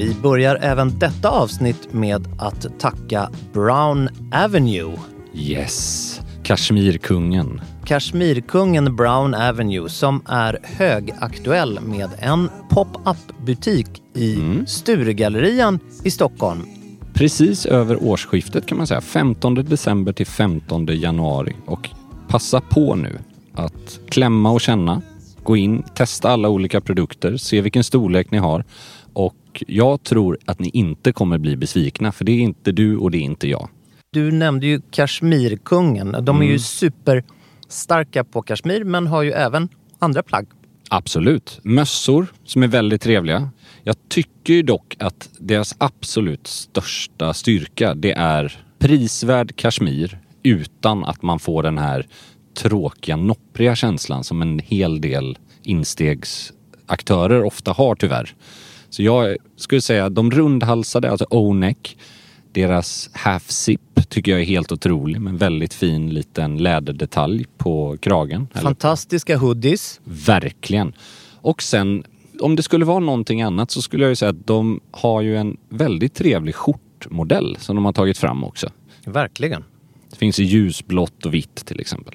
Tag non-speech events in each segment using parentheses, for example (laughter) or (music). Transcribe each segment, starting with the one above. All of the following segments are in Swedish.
Vi börjar även detta avsnitt med att tacka Brown Avenue. Yes, Kashmirkungen. Kashmirkungen Brown Avenue som är högaktuell med en pop-up-butik i Sturegallerian i Stockholm. Precis över årsskiftet kan man säga, 15 december till 15 januari. Och passa på nu att klämma och känna. Gå in, testa alla olika produkter, se vilken storlek ni har. Och jag tror att ni inte kommer bli besvikna, för det är inte du och det är inte jag. Du nämnde ju Kashmirkungen. De är ju superstarka på kashmir men har ju även andra plagg. Absolut. Mössor som är väldigt trevliga. Jag tycker ju dock att deras absolut största styrka det är prisvärd kashmir utan att man får den här tråkiga, noppriga känslan som en hel del instegsaktörer ofta har tyvärr. Så jag skulle säga de rundhalsade, alltså O-neck, deras half zip tycker jag är helt otrolig med en väldigt fin liten läderdetalj på kragen. Fantastiska hoodies. Verkligen. Och sen, om det skulle vara någonting annat så skulle jag ju säga att de har ju en väldigt trevlig skjortmodell som de har tagit fram också. Verkligen. Det finns i ljusblått och vitt till exempel.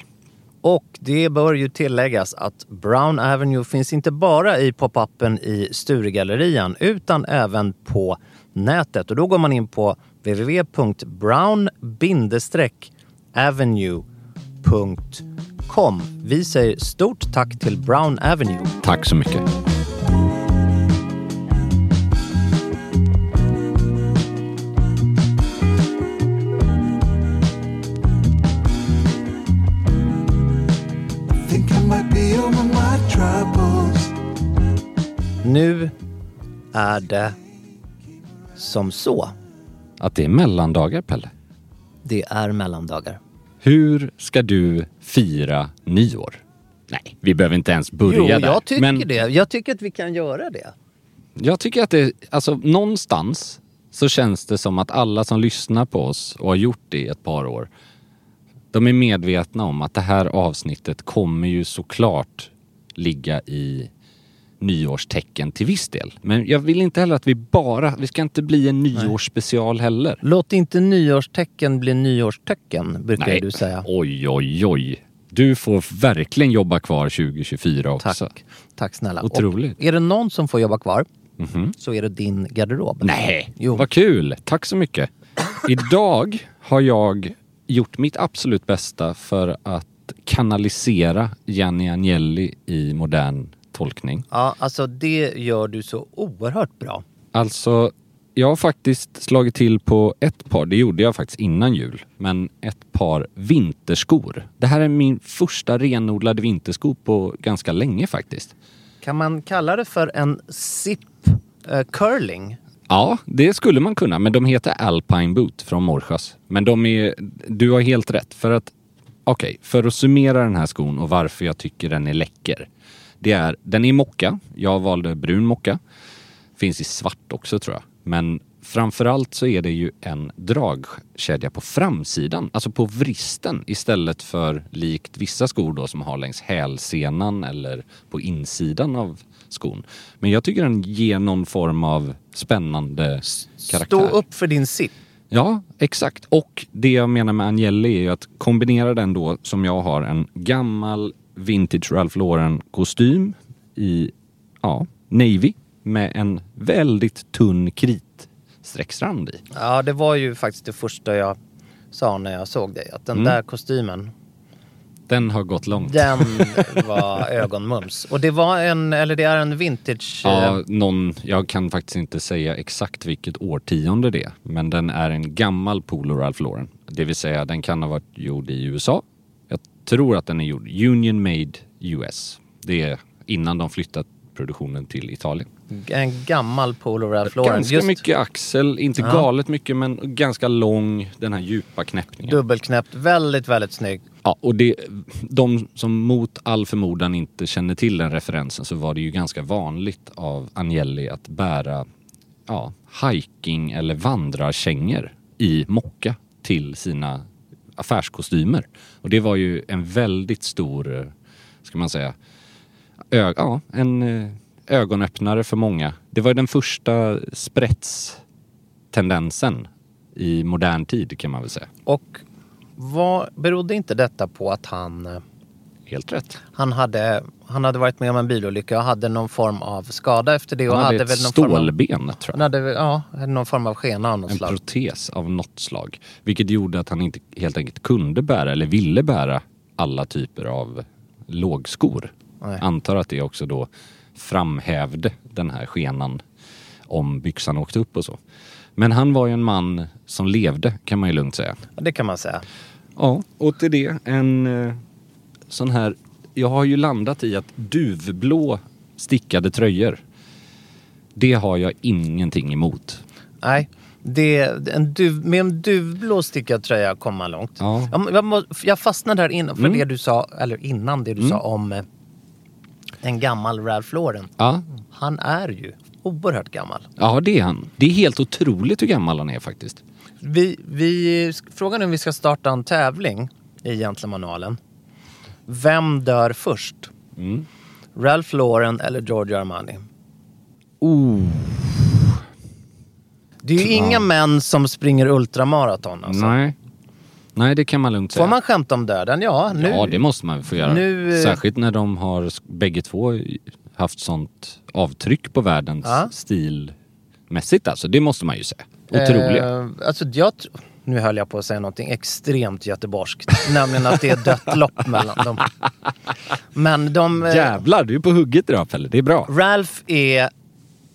Och det bör ju tilläggas att Brown Avenue finns inte bara i popupen i Sturegallerian utan även på nätet. Och då går man in på www.brown-avenue.com. Vi säger stort tack till Brown Avenue. Tack så mycket. Nu är det som så. Att det är mellandagar, Pelle. Det är mellandagar. Hur ska du fira nyår? Nej, vi behöver inte ens börja Jo, där. jag tycker Men det. Jag tycker att vi kan göra det. jag tycker att det, alltså någonstans så känns det som att alla som lyssnar på oss och har gjort det i ett par år, de är medvetna om att det här avsnittet kommer ju såklart ligga i nyårstecken till viss del. Men jag vill inte heller att vi bara, vi ska inte bli en nyårsspecial heller. Låt inte nyårstecken bli nyårstecken, brukar Nej. du säga. Oj, oj, oj. Du får verkligen jobba kvar 2024 också. Tack. Tack snälla. Otroligt. Och är det någon som får jobba kvar så är det din garderob. Nej, Jo. vad kul. Tack så mycket. Idag har jag gjort mitt absolut bästa för att kanalisera Gianni Agnelli i modern tolkning. Ja, alltså det gör du så oerhört bra. Alltså, jag har faktiskt slagit till på ett par, det gjorde jag faktiskt innan jul, men ett par vinterskor. Det här är min första renodlade vintersko på ganska länge faktiskt. Kan man kalla det för en zip eh, curling? Ja, det skulle man kunna, men de heter Alpine Boot från Morsjös. Men de är, du har helt rätt, för att okej, för att summera den här skon och varför jag tycker den är läcker. Det är, den är i mocka. Jag valde brun mocka. Finns i svart också tror jag. Men framförallt så är det ju en dragkedja på framsidan, alltså på vristen istället för likt vissa skor då som har längs hälsenan eller på insidan av skon. Men jag tycker den ger någon form av spännande karaktär. Stå upp för din sitt. Ja, exakt. Och det jag menar med Agnelli är ju att kombinera den då som jag har en gammal vintage Ralph Lauren kostym i ja, navy med en väldigt tunn kritstrecksrand i. Ja, det var ju faktiskt det första jag sa när jag såg dig. Att den Mm. där kostymen, Den har gått långt. den (laughs) var ögonmums. Och det var en, eller det är en vintage... Ja, eh, någon, jag kan faktiskt inte säga exakt vilket årtionde det är. Men den är en gammal Polo Ralph Lauren. Det vill säga den kan ha varit gjord i USA. Jag tror att den är gjord Union Made US. Det är innan de flyttat produktionen till Italien. En gammal Polo Ralph Lauren. Ganska Just mycket axel, inte Ja. galet mycket men ganska lång, den här djupa knäppningen. dubbelknäppt. Väldigt, väldigt snygg. Ja, och det, de som mot all förmodan inte känner till den referensen så var det ju ganska vanligt av Agnelli att bära ja, hiking eller vandrarkängor i mocka till sina affärskostymer. Och det var ju en väldigt stor, eh, ska man säga, ö, ja, en eh, ögonöppnare för många. Det var den första spretstendensen i modern tid kan man väl säga. Och vad berodde inte detta på att han, eh, Helt rätt. han, hade, han hade varit med om en bilolycka och hade någon form av skada efter det? Och Han hade, hade ett någon form av, stålben tror han jag. hade, ja, någon form av skena av något En slag. protes av något slag. Vilket gjorde att han inte helt enkelt kunde bära eller ville bära alla typer av lågskor. Nej. Antar att det också då framhävde den här skenan om byxan åkte upp och så. Men han var ju en man som levde kan man ju lugnt säga. Ja, Det kan man säga. Ja, och till det en eh, sån här... Jag har ju landat i att duvblå stickade tröjor. Det har jag ingenting emot. Nej, det, en duv, med en duvblå stickad tröja kommer man långt. Ja. Jag, må- jag fastnade där innan, för Mm. det du sa, eller innan det du sa om eh, en gammal Ralph Lauren. Ja, Han är ju oerhört gammal. ja det är han. Det är helt otroligt hur gammal han är faktiskt. Vi, vi, frågan är om vi ska starta en tävling i Gentlemanualen. Vem dör först? Mm. Ralph Lauren eller Giorgio Armani? Oh. Det är ju inga män som springer ultramaraton alltså. Nej. Nej, det kan man lugnt säga. Får man skämta om döden? Ja, nu. Ja, det måste man få göra. Nu, eh, Särskilt när de har bägge två haft sånt avtryck på världens Ja. stilmässigt alltså. Det måste man ju säga. Otroliga. Eh, alltså jag nu höll jag på att säga någonting extremt göteborgskt. nämligen att det är dött lopp mellan dem. Men de... eh, Jävlar, du är på hugget idag Pelle. Det är bra. Ralph är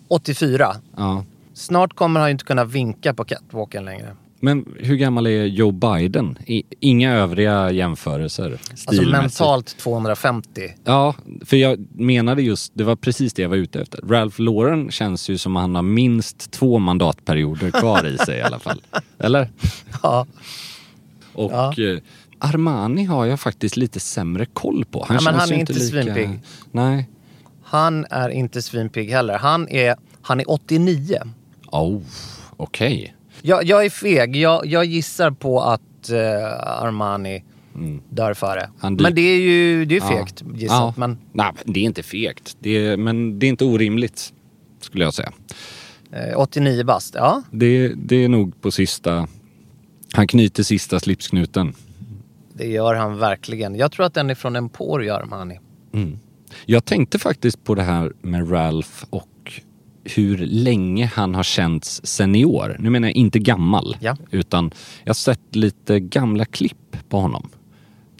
84. Ja. Snart kommer han ju inte kunna vinka på catwalken längre. Men hur gammal är Joe Biden? I, inga övriga jämförelser Alltså mentalt 250. Ja, för jag menade just, det var precis det jag var ute efter. Ralph Lauren känns ju som att han har minst två mandatperioder kvar i sig i alla fall. (laughs) Eller? Ja. Och Ja. eh, Armani har jag faktiskt lite sämre koll på. Han Ja, men han är inte lika... svinpigg. Nej. Han är inte svinpigg heller. Han är, han är 89. Oh, okej. Jag, jag är feg. Jag, jag gissar på att eh, Armani dör före. Mm. Han dyker- Men det är ju det är fegt Ja. gissat. Ja. Men Nej, det är inte fegt. Det är, men det är inte orimligt, skulle jag säga. eh, 89 bast, ja. Det, det är nog på sista... Han knyter sista slipsknuten. Det gör han verkligen. Jag tror att den är från Emporio Armani. Jag tänkte faktiskt på det här med Ralph och hur länge han har känts senior. Nu menar jag inte gammal, Ja. utan jag har sett lite gamla klipp på honom.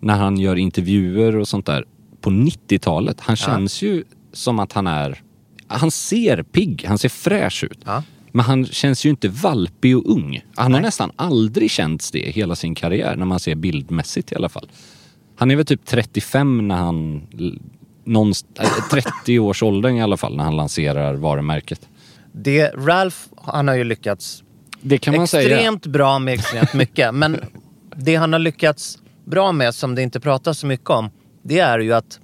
När han gör intervjuer och sånt där på 90-talet. Han känns ju som att han är... Han ser pigg, han ser fräsch ut. Ja. Men han känns ju inte valpig och ung. Han har nästan aldrig känts det hela sin karriär, när man ser bildmässigt i alla fall. Han är väl typ 35 när han... Någonstans, 30 års åldern i alla fall, när han lanserar varumärket. Det, Ralph, han har ju lyckats Det kan man säga. extremt bra med extremt mycket. Men det han har lyckats bra med, som det inte pratas så mycket om, det är ju att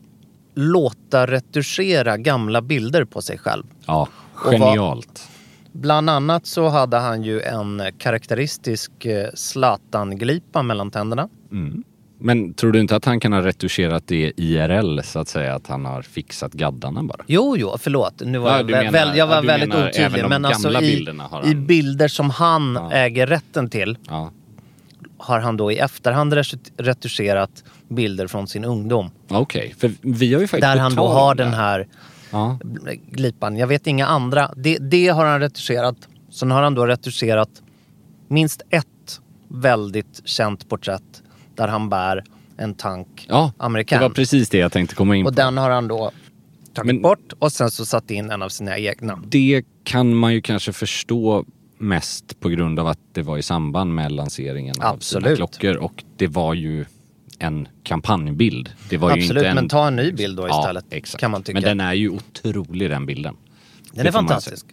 låta retuschera gamla bilder på sig själv. Ja, genialt. Bland annat så hade han ju en karaktäristisk eh, Zlatan-glipa mellan tänderna. Men tror du inte att han kan ha retuscherat det IRL så att säga? Att han har fixat gaddarna bara? Jo, jo, förlåt. Nu var Ja, jag, menar- väl, jag var ja, väldigt menar otydlig. Men alltså i, i bilder som han Ja. äger rätten till har han då i efterhand ret- retuscherat bilder från sin ungdom. Okej, för vi har ju faktiskt Där han då har den här Ja. glipan. Jag vet inga andra. Det, det har han retuscherat. Sen har han då retuscherat minst ett väldigt känt porträtt där han bär en tank Ja, amerikan. det var precis det jag tänkte komma in Och på. den har han då tagit Men- bort och sen så satt in en av sina egna. Det kan man ju kanske förstå mest på grund av att det var i samband med lanseringen av sina Absolut. klockor och det var ju en kampanjbild. Det var ju Absolut, inte en... men ta en ny bild då Ja, istället. exakt. Kan man tycka. Men den är ju otrolig den bilden. Den Det är fantastisk.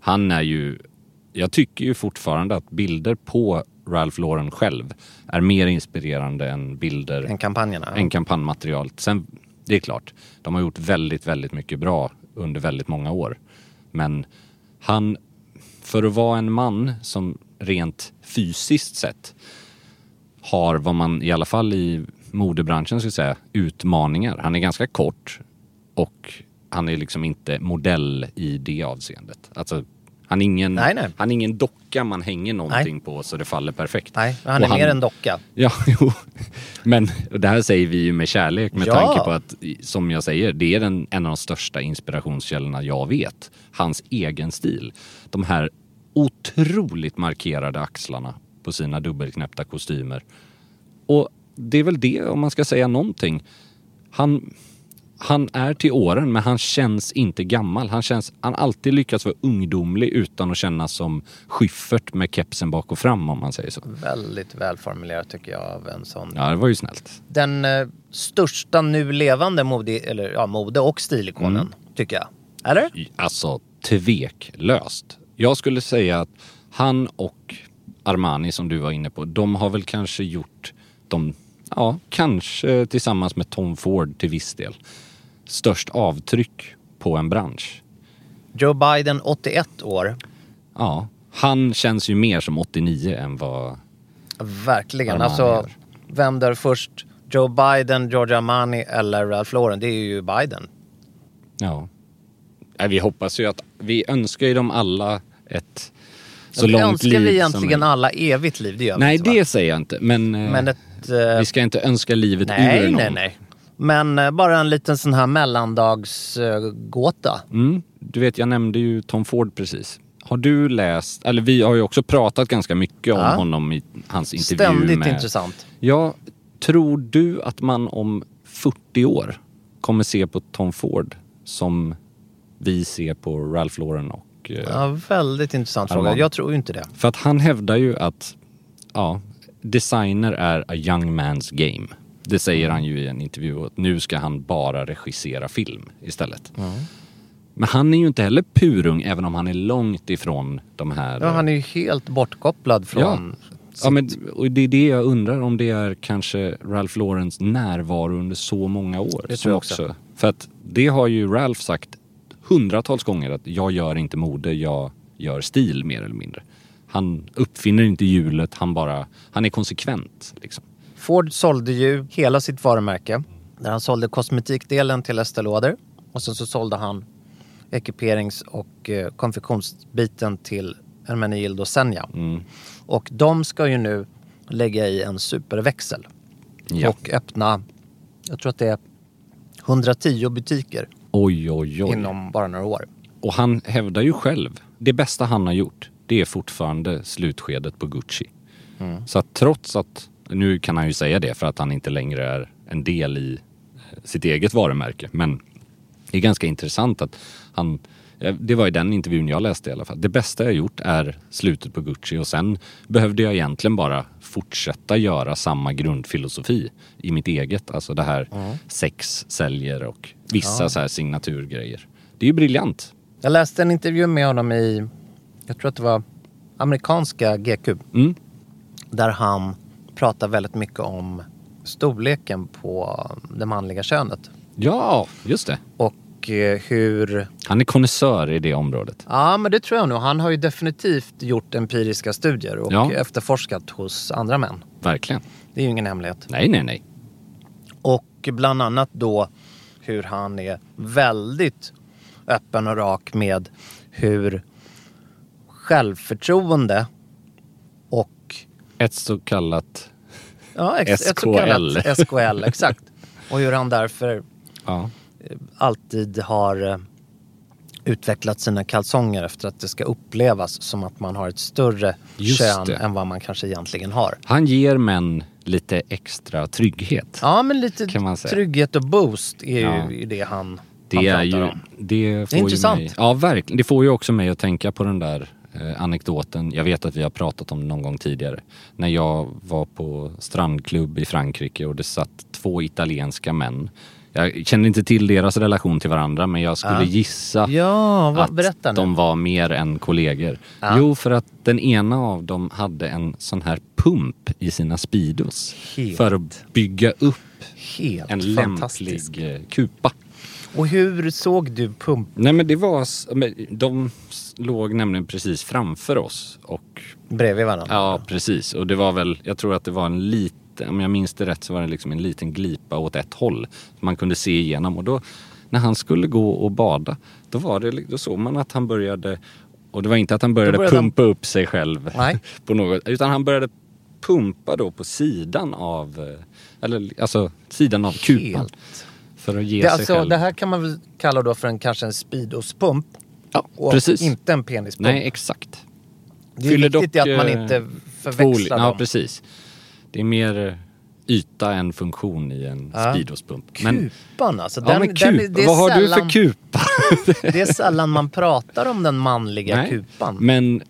Han är ju... Jag tycker ju fortfarande att bilder på Ralph Lauren själv är mer inspirerande än bilder Än kampanjerna. än kampanjmaterial. Sen, det är klart, de har gjort väldigt, väldigt mycket bra under väldigt många år. Men han, för att vara en man som rent fysiskt sett har vad man i alla fall i modebranschen skulle säga utmaningar. Han är ganska kort och han är liksom inte modell i det avseendet. Alltså, han är ingen, Nej, nej. Han är ingen docka man hänger någonting på så det faller perfekt. Nej, han är Och mer en docka. Ja, (laughs) jo. Men det här säger vi ju med kärlek med Ja. tanke på att, som jag säger, det är den, en av de största inspirationskällorna jag vet. Hans egen stil. De här otroligt markerade axlarna på sina dubbelknäppta kostymer. Och det är väl det, om man ska säga någonting. Han, han är till åren, men han känns inte gammal. Han känns, han har alltid lyckats vara ungdomlig utan att kännas som Schyffert med kepsen bak och fram om man säger så. Väldigt välformulerat tycker jag av en sån. Ja, det var ju snällt. Den eh, största nu levande mode, eller, ja, mode och stilikonen, Mm. tycker jag. Eller? Alltså tveklöst. Jag skulle säga att han och Armani som du var inne på, de har väl kanske gjort de, ja, kanske tillsammans med Tom Ford till viss del, störst avtryck på en bransch. Joe Biden, 81 år. Ja, han känns ju mer som 89 än vad... Verkligen. Armani alltså, gör. vem dör först? Joe Biden, Giorgio Armani eller Ralph Lauren? Det är ju Biden. Ja. Nej, vi hoppas ju att, vi önskar ju dem alla ett så Vi långt önskar liv vi som egentligen möjligt. alla evigt liv, det gör vi Nej, inte, va? det säger jag inte. Men, eh, Men ett... eh, vi ska inte önska livet ur nej, någon. nej, nej. Men eh, bara en liten sån här mellandagsgåta. Mm. Du vet, jag nämnde ju Tom Ford precis. Har du läst, eller vi har ju också pratat ganska mycket om Ja. honom i hans intervju Ständigt med... intressant. Ja, tror du att man om 40 år kommer se på Tom Ford som vi ser på Ralph Lauren och... eh, Ja, väldigt intressant fråga. Jag tror ju inte det. För att han hävdar ju att, ja, designer är a young man's game. Det säger han ju i en intervju att nu ska han bara regissera film istället. Men han är ju inte heller purung även om han är långt ifrån de här... Ja, han är ju helt bortkopplad från... Ja, men och det är det jag undrar om det är kanske Ralph Laurens närvaro under så många år. Det tror jag också. För att det har ju Ralph sagt hundratals gånger att jag gör inte mode, jag gör stil mer eller mindre. Han uppfinner inte hjulet, han bara, han är konsekvent liksom. Ford sålde ju hela sitt varumärke. Där han sålde kosmetikdelen till Estée Lauder. Och sen så sålde han ekiperings och eh, konfektionsbiten till Hermenegildo Senja. Mm. Och de ska ju nu lägga i en superväxel. Ja. Och öppna, jag tror att det är 110 butiker Oj, oj, oj. inom bara några år. Och han hävdar ju själv, det bästa han har gjort, det är fortfarande slutskedet på Gucci. Så att trots att, nu kan han ju säga det för att han inte längre är en del i eh, sitt eget varumärke, men det är ganska intressant att han, eh, det var i den intervjun jag läste i alla fall. Det bästa jag gjort är slutet på Gucci och sen behövde jag egentligen bara fortsätta göra samma grundfilosofi i mitt eget. Alltså det här sex säljer och vissa så här signaturgrejer. Det är ju briljant. Jag läste en intervju med honom i, jag tror att det var amerikanska GQ. Mm. Där han pratar väldigt mycket om storleken på det manliga könet. Ja, just det. Och eh, hur... Han är konnässör i det området. Ja, men det tror jag nog. Han har ju definitivt gjort empiriska studier och Ja. efterforskat hos andra män. Verkligen. Det är ju ingen hemlighet. Nej, nej, nej. Och bland annat då hur han är väldigt öppen och rak med hur självförtroende Ett så kallat... ja, ex- ett så SKL. kallat SKL, exakt. Och hur han därför Ja. alltid har eh, utvecklat sina kalsonger efter att det ska upplevas som att man har ett större Just kön det. än vad man kanske egentligen har. Han ger män lite extra trygghet. Ja, men lite Kan man säga. trygghet och boost är Ja. ju det han, han Det pratar är ju... om. Det, får ju intressant. Mig, ja, verkligen. Det får ju också mig att tänka på den där eh, anekdoten. Jag vet att vi har pratat om det någon gång tidigare. När jag var på strandklubb i Frankrike och det satt två italienska män. Jag känner inte till deras relation till varandra men jag skulle Ja. gissa Ja, vad, att de var mer än kollegor. Ja. Jo, för att den ena av dem hade en sån här pump i sina Speedos. Helt. För att bygga upp Helt en lämplig eh, kupa. Och hur såg du pump? Nej men det var, de låg nämligen precis framför oss och bredvid varandra? ja precis och det var väl, jag tror att det var en liten, om jag minns det rätt så var det liksom en liten glipa åt ett håll. Som man kunde se igenom och då när han skulle gå och bada då var det, då såg man att han började och det var inte att han började, började han- pumpa upp sig själv Nej. (laughs) på något, utan han började pumpa då på sidan av, eh, eller alltså sidan av kupan. Helt. För att ge Det, sig alltså, själv. det här kan man väl kalla då för en, kanske en speedospump? ja, Och precis. inte en penispump? Nej, exakt. det är fyller viktigt dock, att man eh, inte förväxlar Fol- Ja, dem. precis. Det är mer eh, yta än funktion i en Ja. speedospump. Kupan alltså. ja, men kup. Vad har du för kupa? (laughs) Det är sällan man pratar om den manliga Nej. kupan. Men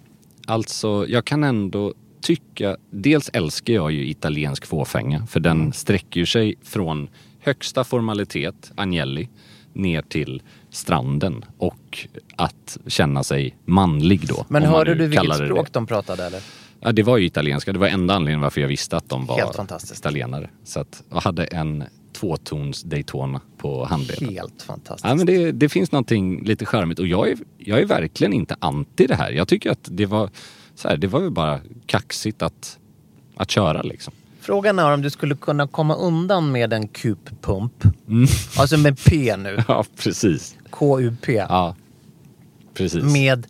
alltså, jag kan ändå tycka... Dels älskar jag ju italiensk fåfänga för den Mm. sträcker ju sig från högsta formalitet, Agnelli, ner till stranden och att känna sig manlig då. Men hörde du vilket språk det. de pratade eller? Ja, det var ju italienska. Det var enda anledningen varför jag visste att de var italienare. Så att jag hade en tvåtons Daytona på handleden. Helt fantastiskt. Ja, men det, det finns någonting lite charmigt och jag är, jag är verkligen inte anti det här. Jag tycker att det var, så här, det var väl bara kaxigt att, att köra liksom. Frågan är om du skulle kunna komma undan med en kuppump. Mm. Alltså med P nu. (laughs) Ja, precis. K-U-P. Ja, precis. Med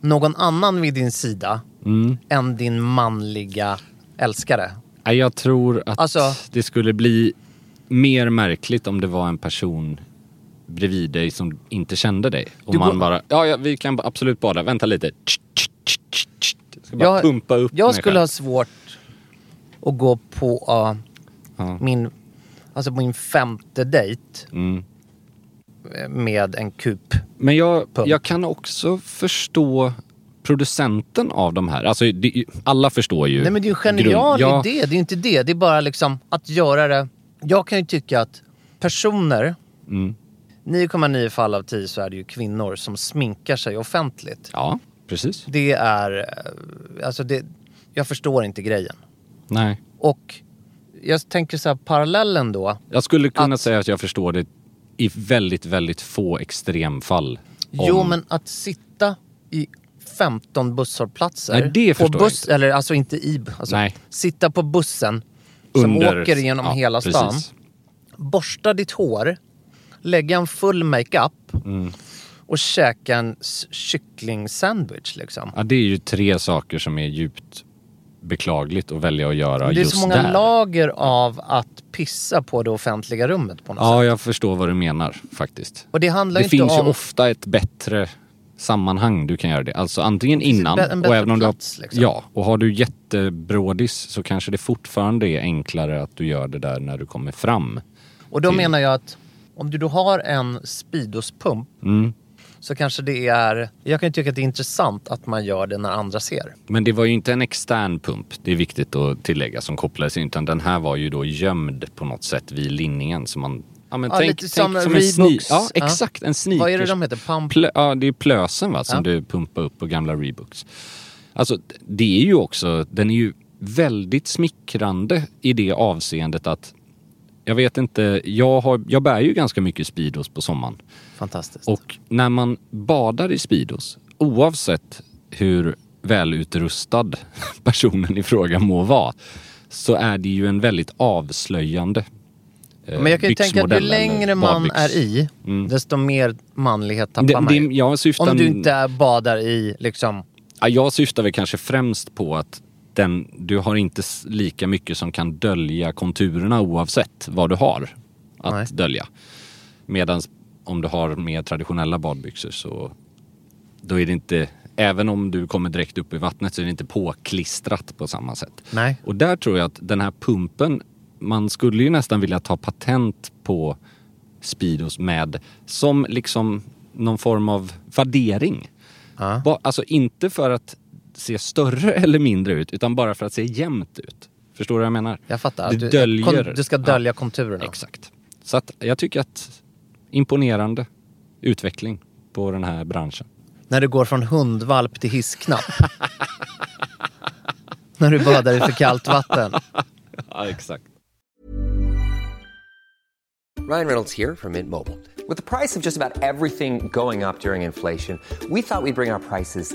någon annan vid din sida Mm. än din manliga älskare. Ja, Jag tror att Alltså- det skulle bli mer märkligt om det var en person bredvid dig som inte kände dig. Och man går- bara, ja, ja vi kan absolut bada, vänta lite. Jag ska bara Jag- pumpa upp Jag skulle själv. ha svårt att gå på uh, Ja. min, alltså på min femte dejt Mm. med en kup. Men jag, Pump. jag kan också förstå producenten av de här. Alltså, det, alla förstår ju. Nej men det är ju en genial grund- ja, idé, det är inte det. Det är bara liksom att göra det. Jag kan ju tycka att personer, Mm. 9,9 fall av 10 så är det ju kvinnor som sminkar sig offentligt. Ja, precis. Det är, eh, alltså det, jag förstår inte grejen. Nej. Och jag tänker så här, parallellen då. Jag skulle kunna Att- säga att jag förstår det i väldigt, väldigt få extremfall. Jo Om- men att sitta i 15 busshållplatser. Nej, det förstår jag buss, inte. Eller alltså inte i, alltså Nej. sitta på bussen som Under- åker genom ja, hela stan. precis. Borsta ditt hår, lägga en full makeup Mm. och käka en kyckling-sandwich liksom. Ja, det är ju tre saker som är djupt beklagligt att välja att göra Men det är just så många där. lager av att pissa på det offentliga rummet på något Ja, sätt. jag förstår vad du menar faktiskt. Och det handlar Det inte finns om... ju ofta ett bättre sammanhang du kan göra det. Alltså antingen innan en och även om du har, plats, liksom. Ja, och har du jättebrådis så kanske det fortfarande är enklare att du gör det där när du kommer fram. Och då till- menar jag att om du då har en Speedos-pump Mm. Så kanske det är... Jag kan tycka att det är intressant att man gör det när andra ser. Men det var ju inte en extern pump, det är viktigt att tillägga, som kopplades in. Utan den här var ju då gömd på något sätt vid linningen. Så man, ja, men Ja, tänk, lite som tänk som en Reeboks. sneak, Ja, Ja. exakt. En sneakers. Vad är det de heter? Pump? Plö, ja, det är plösen va, som Ja. du pumpar upp på gamla Reeboks. Alltså, det är ju också, den är ju väldigt smickrande i det avseendet att jag vet inte, jag, har, jag bär ju ganska mycket Speedos på sommaren. Fantastiskt. Och när man badar i Speedos, oavsett hur välutrustad (laughs) personen i fråga må vara, så är det ju en väldigt avslöjande eh, Men jag kan ju tänka att ju längre man är i, Mm. desto mer manlighet tappar Det, man det, jag, syftar, Om du inte badar i liksom... Ja, jag syftar väl kanske främst på att den, du har inte lika mycket som kan dölja konturerna oavsett vad du har att Nej. dölja. Medan om du har mer traditionella badbyxor så då är det inte, även om du kommer direkt upp i vattnet så är det inte påklistrat på samma sätt. Nej. Och där tror jag att den här pumpen, man skulle ju nästan vilja ta patent på Speedos med som liksom någon form av värdering. Ba- Alltså inte för att se större (laughs) eller mindre ut utan bara för att se jämnt ut. Förstår du vad jag menar? Jag fattar. Du du, döljer- kon- du ska dölja Ja. konturerna. Exakt. Så att jag tycker att imponerande utveckling på den här branschen. När du går från hundvalp till hissknapp. (laughs) När du badar i för kallt vatten. (laughs) Ja, exakt. Ryan Reynolds here from Mint Mobile. With the price of just about everything going up during inflation, we thought we'd bring our prices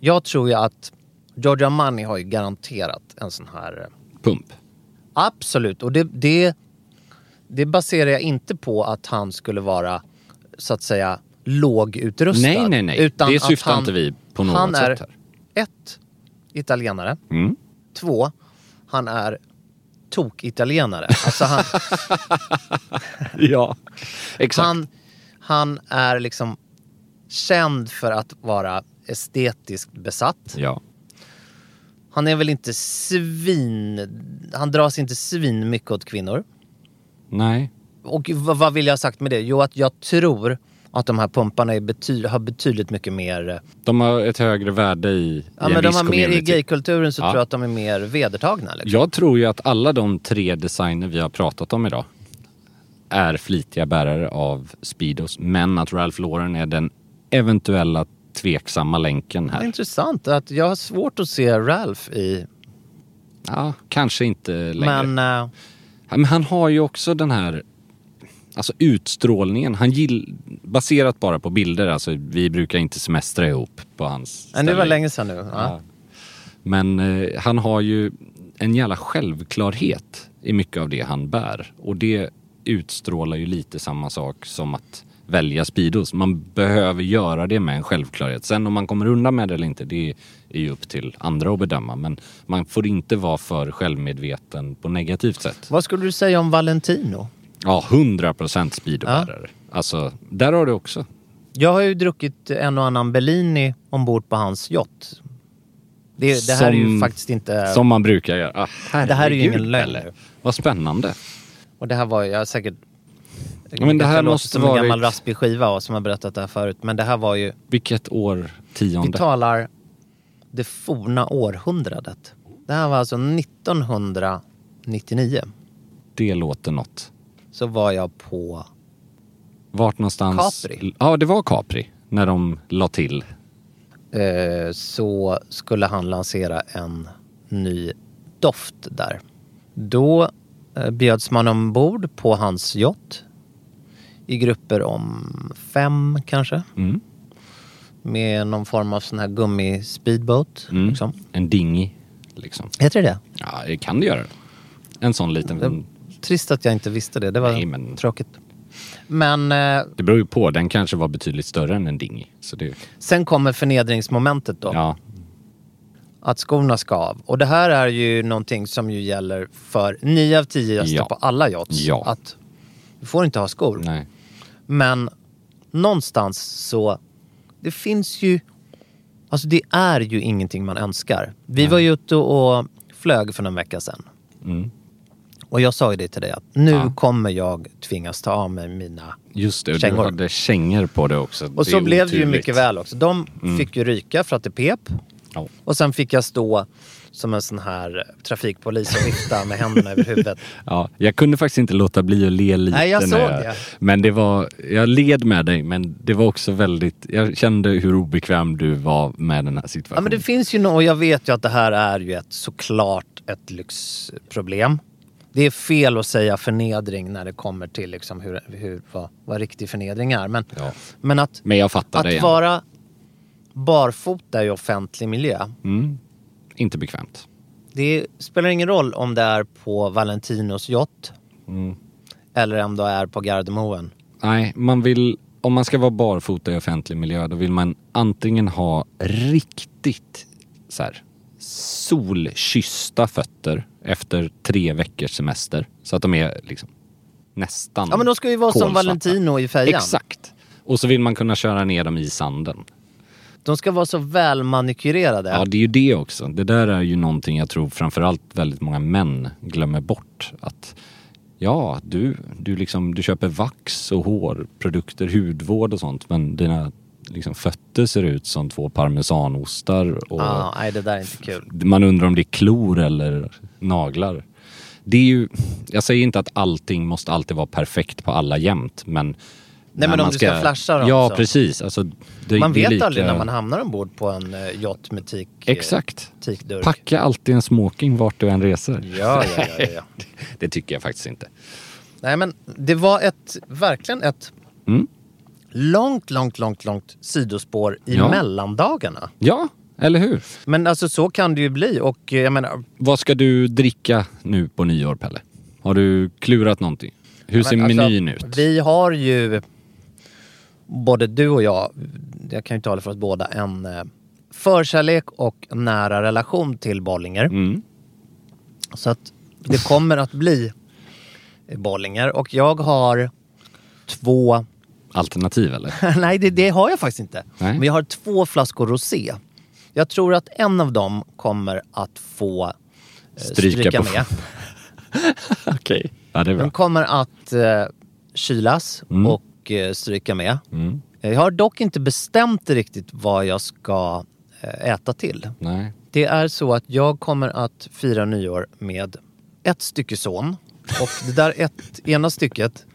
Jag tror ju att Giorgio Armani har ju garanterat en sån här... eh, Pump. Absolut. Och det, det, det baserar jag inte på att han skulle vara, så att säga, lågutrustad. Nej, nej, nej. Utan Det syftar han, inte vi på något han är sätt här. ett, italienare. Mm. Två, han är tok-italienare. Alltså han, (laughs) Ja, exakt. han, han är liksom känd för att vara estetiskt besatt. Ja. Han är väl inte svin... Han dras inte svin mycket åt kvinnor. Nej. Och vad, vad vill jag ha sagt med det? Jo, att jag tror att de här pumparna är bety- har betydligt mycket mer... eh, De har ett högre värde i, Ja, i men en de har mer i gaykulturen så Ja. tror jag att de är mer vedertagna. Liksom. Jag tror ju att alla de tre designer vi har pratat om idag är flitiga bärare av Speedos. Men att Ralph Lauren är den eventuella tveksamma länken här. intressant att jag har svårt att se Ralph i... Ja, kanske inte längre. Men... Ja, Men han har ju också den här Alltså utstrålningen. Han gill, baserat bara på bilder. Alltså vi brukar inte semestra ihop på hans men det var länge sedan nu. Ja. Ja. Men eh, han har ju en jävla självklarhet i mycket av det han bär. Och det utstrålar ju lite samma sak som att välja Speedos. Man behöver göra det med en självklarhet. Sen om man kommer undan med det eller inte, det är ju upp till andra att bedöma. Men man får inte vara för självmedveten på negativt sätt. Vad skulle du säga om Valentino? Ja, 100% speedobärare. Alltså, där har du också. Jag har ju druckit en och annan Bellini ombord på hans yacht. Det, det här är ju Som- faktiskt inte... Som man brukar göra. Ah, Det här är ju ingen lögn. Vad spännande. Och det här var jag säkert... Ja, men det här måste som en gammal raspig skiva och som har berättat det här förut. Men det här var ju... Vilket år, Vi tionde? talar det forna århundradet. Det här var alltså 1999. Det låter något. Så var jag på... Vart någonstans? Capri. Ja, det var Capri. När de la till. Eh, så skulle han lansera en ny doft där. Då eh, bjöds man ombord på hans yacht. I grupper om fem kanske. Mm. Med någon form av sån här gummi-speedboat. Mm. Liksom. En dingy. Liksom. Heter det det? Ja, det kan det göra. En sån liten... Det- Trist att jag inte visste det. Det var Nej, men- tråkigt. Men eh, Det beror ju på. Den kanske var betydligt större än en dingy. Så det... sen kommer förnedringsmomentet då. Ja. Att skorna ska av. Och det här är ju någonting som ju gäller för nio av tio gäster Ja. på alla yachts. Ja. Att du får inte ha skor. Nej. Men någonstans så, det finns ju, alltså det är ju ingenting man önskar. Vi var ju ute och flög för någon vecka sedan. Mm. Och jag sa ju det till dig att nu Ja. kommer jag tvingas ta av mig mina Just det, Kängor. du hade kängor på det också. Och Det så blev det ju mycket väl också. De Mm. fick ju ryka för att det pep. Ja. Och sen fick jag stå som en sån här trafikpolis och vifta med händerna över huvudet. (laughs) Ja, jag kunde faktiskt inte låta bli att le lite. Nej, jag såg det. Men det var, jag led med dig men det var också väldigt, jag kände hur obekväm du var med den här Ja situationen. men det finns ju nog, och jag vet ju att det här är ju ett såklart ett lyxproblem. Det är fel att säga förnedring när det kommer till liksom hur, hur, vad, vad riktig förnedring är. Men, Ja. men att, Men jag att vara barfota i offentlig miljö. Mm. Inte bekvämt. Det spelar ingen roll om det är på Valentinos yacht Mm. eller om det är på Gardermoen. Nej, man vill, om man ska vara barfota i offentlig miljö då vill man antingen ha riktigt så här, solkyssta fötter efter tre veckors semester. Så att de är liksom nästan Ja men de ska ju vara som kolsvarta. Valentino i fejan. Exakt. Och så vill man kunna köra ner dem i sanden. De ska vara så välmanikyrerade. Ja, det är ju det också. Det där är ju någonting jag tror framförallt väldigt många män glömmer bort. Att ja, du, du, liksom, du köper vax och hårprodukter, hudvård och sånt men dina liksom, fötter ser ut som två parmesanostar och Ah, nej det där är inte kul. man undrar om det är klor eller naglar. Det är ju, jag säger inte att allting måste alltid vara perfekt på alla jämt men Nej, men om man du ska flasha dem Ja så. precis. Alltså, det, Man vet lika- aldrig när man hamnar ombord på en uh, yacht med tik, Exakt. tikdurk. Packa alltid en smoking vart du än reser. Ja, ja, ja, ja. (laughs) Det tycker jag faktiskt inte. Nej men det var ett, verkligen ett Mm. långt, långt, långt, långt sidospår i Ja. mellandagarna. Ja, eller hur? Men alltså så kan det ju bli och eh, jag menar... Vad ska du dricka nu på nyår, Pelle? Har du klurat någonting? Hur ser men alltså, menyn ut? Vi har ju, både du och jag, jag kan ju tala för oss båda, en eh, förkärlek och nära relation till Bollinger. Mm. Så att det kommer att bli Bollinger och jag har två Alternativ eller? (laughs) Nej, det, det har jag faktiskt inte. Nej. Men jag har två flaskor rosé. Jag tror att en av dem kommer att få eh, Stryka stryka, med. (laughs) Okej. Ja, det är Den bra. kommer att eh, kylas Mm. och eh, stryka med. Mm. Jag har dock inte bestämt riktigt vad jag ska eh, äta till. Nej. Det är så att jag kommer att fira nyår med ett stycke son. Och det där ett, ena stycket,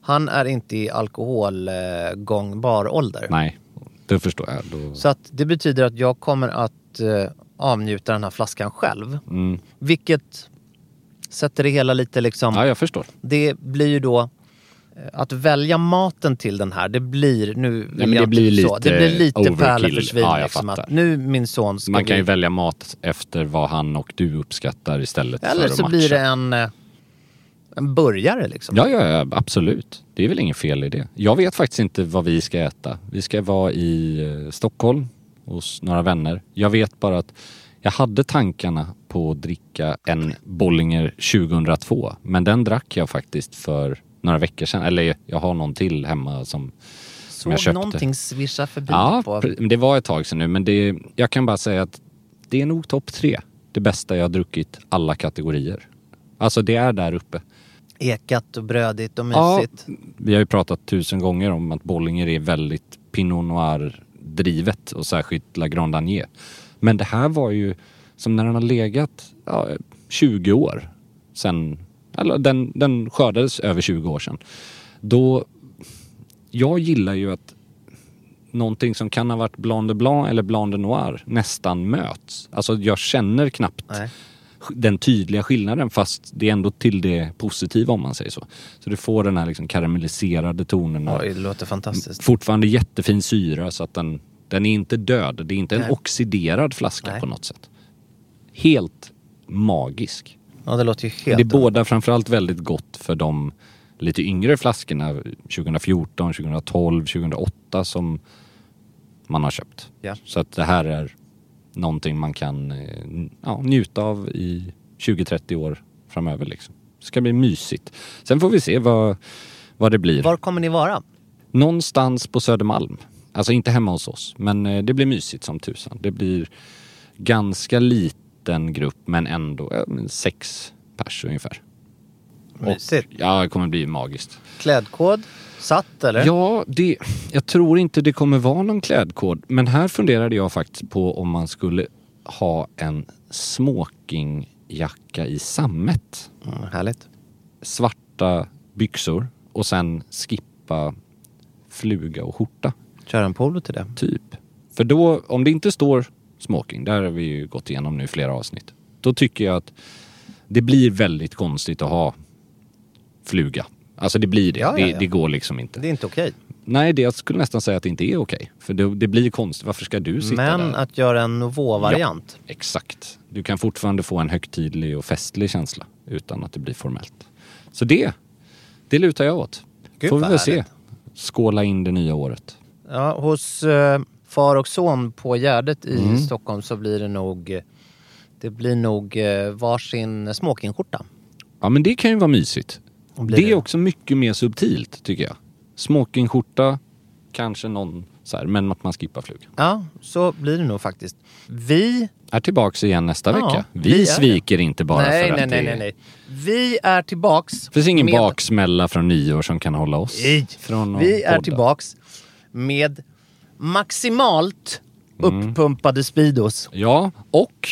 han är inte i alkoholgångbar ålder. Nej, det förstår jag. Då... Så att det betyder att jag kommer att eh, avnjuta den här flaskan själv. Mm. Vilket sätter det hela lite liksom... Ja, jag förstår. Det blir ju då eh, att välja maten till den här, det blir nu... jag det blir så, lite Det blir lite pärla för svin. Ja, liksom, nu min son ska Man kan ju bli... välja mat efter vad han och du uppskattar istället Eller för så matcha. blir det en, eh, En burgare liksom. Ja, ja, ja, absolut. Det är väl inget fel i det. Jag vet faktiskt inte vad vi ska äta. Vi ska vara i eh, Stockholm hos några vänner. Jag vet bara att jag hade tankarna på att dricka en Bollinger 2002. Men den drack jag faktiskt för några veckor sedan. Eller jag har någon till hemma som, som jag Såg köpte. någonting svischa förbi Ja, på... det var ett tag sedan nu. Men det, jag kan bara säga att det är nog topp tre. Det bästa jag har druckit alla kategorier. Alltså det är där uppe. Ekat och brödigt och Ja, mysigt. vi har ju pratat tusen gånger om att Bollinger är väldigt Pinot Noir-drivet och särskilt La Grande Agné. Men det här var ju som när den har legat ja, 20 år sen, eller den, den skördades över 20 år sedan. Då, jag gillar ju att någonting som kan ha varit Blanc de Blanc eller Blanc de Noir nästan möts. Alltså jag känner knappt Nej. den tydliga skillnaden fast det är ändå till det positiva om man säger så. Så du får den här liksom karamelliserade tonen Oj, det låter fantastiskt. fortfarande jättefin syra så att den, den är inte död. Det är inte en Nej. oxiderad flaska Nej. på något sätt. Helt magisk. Ja, det låter ju helt... det är båda framförallt väldigt gott för de lite yngre flaskorna 2014, 2012, 2008 som man har köpt. Ja. Så att det här är någonting man kan eh, ja, njuta av i 20-30 år framöver. Liksom. Det ska bli mysigt. Sen får vi se vad, vad det blir. Var kommer ni vara? Någonstans på Södermalm. Alltså inte hemma hos oss, men eh, det blir mysigt som tusan. Det blir ganska liten grupp, men ändå sex pers ungefär. Mysigt. Ja, det kommer bli magiskt. Klädkod? Satt eller? Ja, det, jag tror inte det kommer vara någon klädkod. Men här funderade jag faktiskt på om man skulle ha en smokingjacka i sammet. Mm, härligt. Svarta byxor och sen skippa fluga och skjorta. Kör en polo till det. Typ. För då, om det inte står smoking, där har vi ju gått igenom nu flera avsnitt. Då tycker jag att det blir väldigt konstigt att ha fluga. Alltså det blir det. Ja, ja, det, ja. det går liksom inte. Det är inte okej. Nej, det, jag skulle nästan säga att det inte är okej. För det, det blir konstigt. Varför ska du sitta Men där? att göra en Nouveau-variant. Exakt. Du kan fortfarande få en högtidlig och festlig känsla utan att det blir formellt. Så det, det lutar jag åt. Gud, Får vi väl se. Skåla in det nya året. Ja, hos eh, far och son på Gärdet i Mm. Stockholm så blir det nog det blir nog eh, varsin smokingskjorta. Ja, men det kan ju vara mysigt. Blir Det är det- också mycket mer subtilt tycker jag. Smokingskjorta, kanske någon så här, men att man skippar flugan. Ja, så blir det nog faktiskt. Vi... Är tillbaks igen nästa Ja, vecka. vi Vi är sviker inte bara nej, för nej, att nej, det nej, nej. Vi är tillbaks. Det finns ingen med- baksmälla från nyår som kan hålla oss Nej. från Vi är podda. tillbaks med maximalt uppumpade Speedos. Ja, och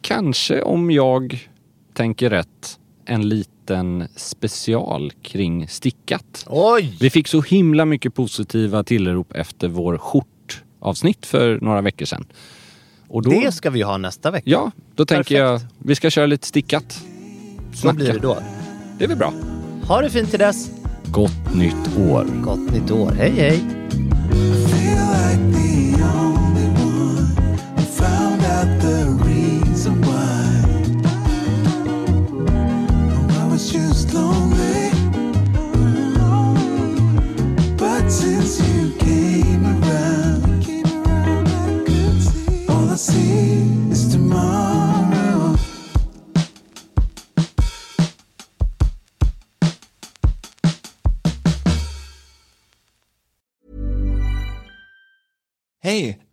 kanske om jag tänker rätt, en liten special kring stickat. Oj! Vi fick så himla mycket positiva tillrop efter vår skjortavsnitt för några veckor sedan. Och då, Det ska vi ha nästa vecka. Ja, då tänker jag Perfekt. vi ska köra lite stickat. så blir det då. Det är väl bra. Ha det fint till dess. Gott nytt år. Gott nytt år. Hej hej!